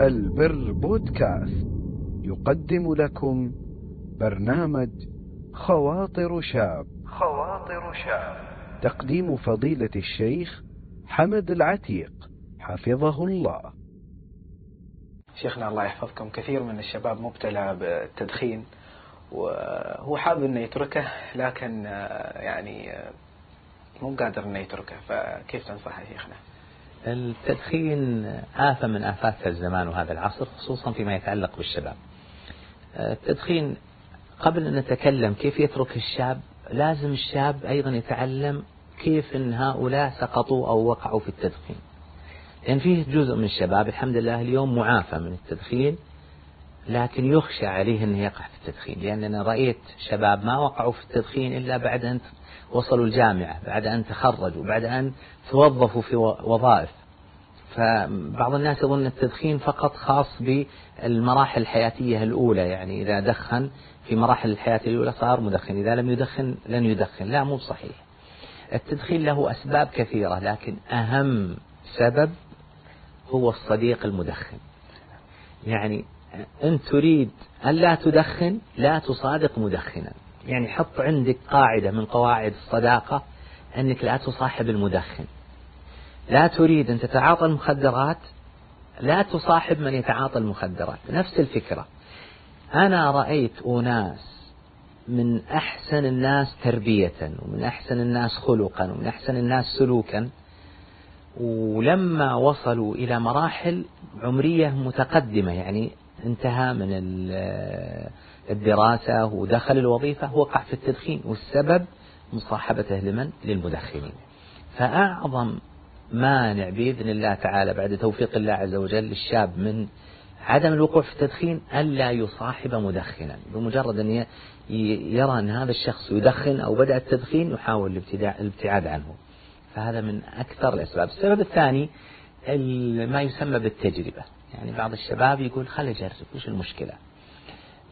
البر بودكاست. يقدم لكم برنامج خواطر شاب. خواطر شاب. تقديم فضيلة الشيخ حمد العتيق. حفظه الله. شيخنا الله يحفظكم. كثير من الشباب مبتلى بالتدخين وهو حابب إنه يتركه لكن يعني مو قادر إنه يتركه. فكيف تنصحه يا شيخنا؟ التدخين آفة من آفات الزمان وهذا العصر خصوصا فيما يتعلق بالشباب. التدخين قبل أن نتكلم كيف يترك الشاب لازم الشاب أيضا يتعلم كيف أن هؤلاء سقطوا أو وقعوا في التدخين. لأن فيه جزء من الشباب الحمد لله اليوم معافى من التدخين. لكن يخشى عليه أنه يقع في التدخين لأن أنا رأيت شباب ما وقعوا في التدخين إلا بعد أن وصلوا الجامعة بعد أن تخرجوا بعد أن توظفوا في وظائف. فبعض الناس يظن التدخين فقط خاص بالمراحل الحياتية الأولى يعني إذا دخن في مراحل الحياة الأولى صار مدخن إذا لم يدخن لن يدخن لا مو صحيح. التدخين له أسباب كثيرة لكن أهم سبب هو الصديق المدخن. يعني أنت تريد أن لا تدخن لا تصادق مدخنا. يعني حط عندك قاعدة من قواعد الصداقة أنك لا تصاحب المدخن. لا تريد أن تتعاطى المخدرات لا تصاحب من يتعاطى المخدرات. نفس الفكرة. أنا رأيت أناس من أحسن الناس تربية ومن أحسن الناس خلقا ومن أحسن الناس سلوكا. ولما وصلوا إلى مراحل عمرية متقدمة يعني انتهى من الدراسة ودخل الوظيفة وقع في التدخين والسبب مصاحبته لمن؟ للمدخنين. فأعظم مانع بإذن الله تعالى بعد توفيق الله عز وجل للشاب من عدم الوقوع في التدخين ألا يصاحب مدخنا. بمجرد أن يرى أن هذا الشخص يدخن أو بدأ التدخين يحاول الابتعاد عنه. فهذا من أكثر الأسباب. السبب الثاني ما يسمى بالتجربة. يعني بعض الشباب يقول خل أجرب وش المشكلة؟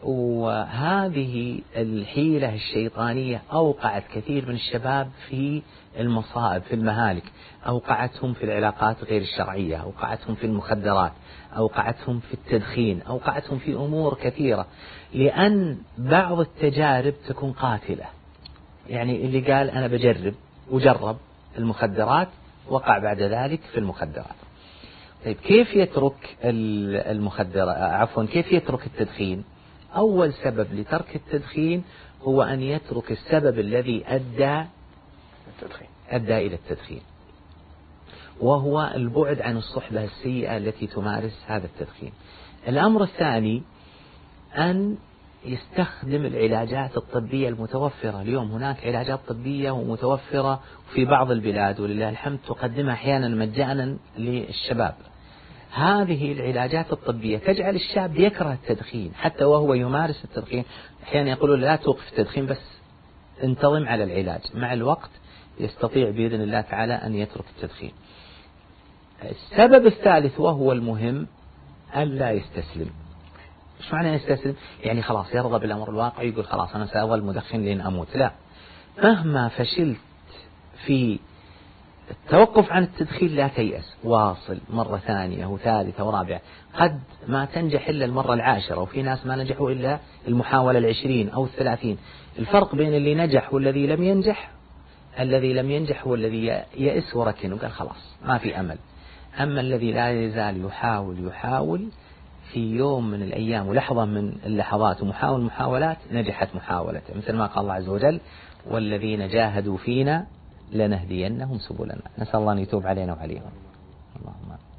وهذه الحيلة الشيطانية أوقعت كثير من الشباب في المصائب في المهالك. أوقعتهم في العلاقات غير الشرعية أوقعتهم في المخدرات أوقعتهم في التدخين أوقعتهم في أمور كثيرة. لأن بعض التجارب تكون قاتلة. يعني اللي قال أنا بجرب وجرب المخدرات وقع بعد ذلك في المخدرات. طيب كيف يترك المخدرات عفوا كيف يترك التدخين؟ أول سبب لترك التدخين هو أن يترك السبب الذي أدى التدخين. أدى إلى التدخين وهو البعد عن الصحبة السيئة التي تمارس هذا التدخين. الأمر الثاني أن يستخدم العلاجات الطبية المتوفرة. اليوم هناك علاجات طبية ومتوفرة في بعض البلاد ولله الحمد تقدمها أحيانا مجانا للشباب. هذه العلاجات الطبية تجعل الشاب يكره التدخين حتى وهو يمارس التدخين. أحيانا يقولون لا توقف التدخين بس انتظم على العلاج. مع الوقت يستطيع بإذن الله تعالى أن يترك التدخين. السبب الثالث وهو المهم ألا يستسلم. إيش معنى يستسلم؟ يعني خلاص يرضى بالأمر الواقع يقول خلاص أنا سأظل مدخن لين أموت. لا. مهما فشلت في التوقف عن التدخين لا تيأس. واصل. مرة ثانية وثالثة ورابعة. قد ما تنجح إلا المرة العاشرة وفي ناس ما نجحوا إلا المحاولة العشرين أو الثلاثين. الفرق بين اللي نجح والذي لم ينجح الذي لم ينجح هو الذي يأس وركن وقال خلاص ما في أمل. أما الذي لا يزال يحاول يحاول في يوم من الأيام ولحظة من اللحظات ومحاول محاولات نجحت محاولته. مثل ما قال الله عز وجل والذين جاهدوا فينا لنهدينهم سبلنا. نسأل الله أن يتوب علينا وعليهم. اللهم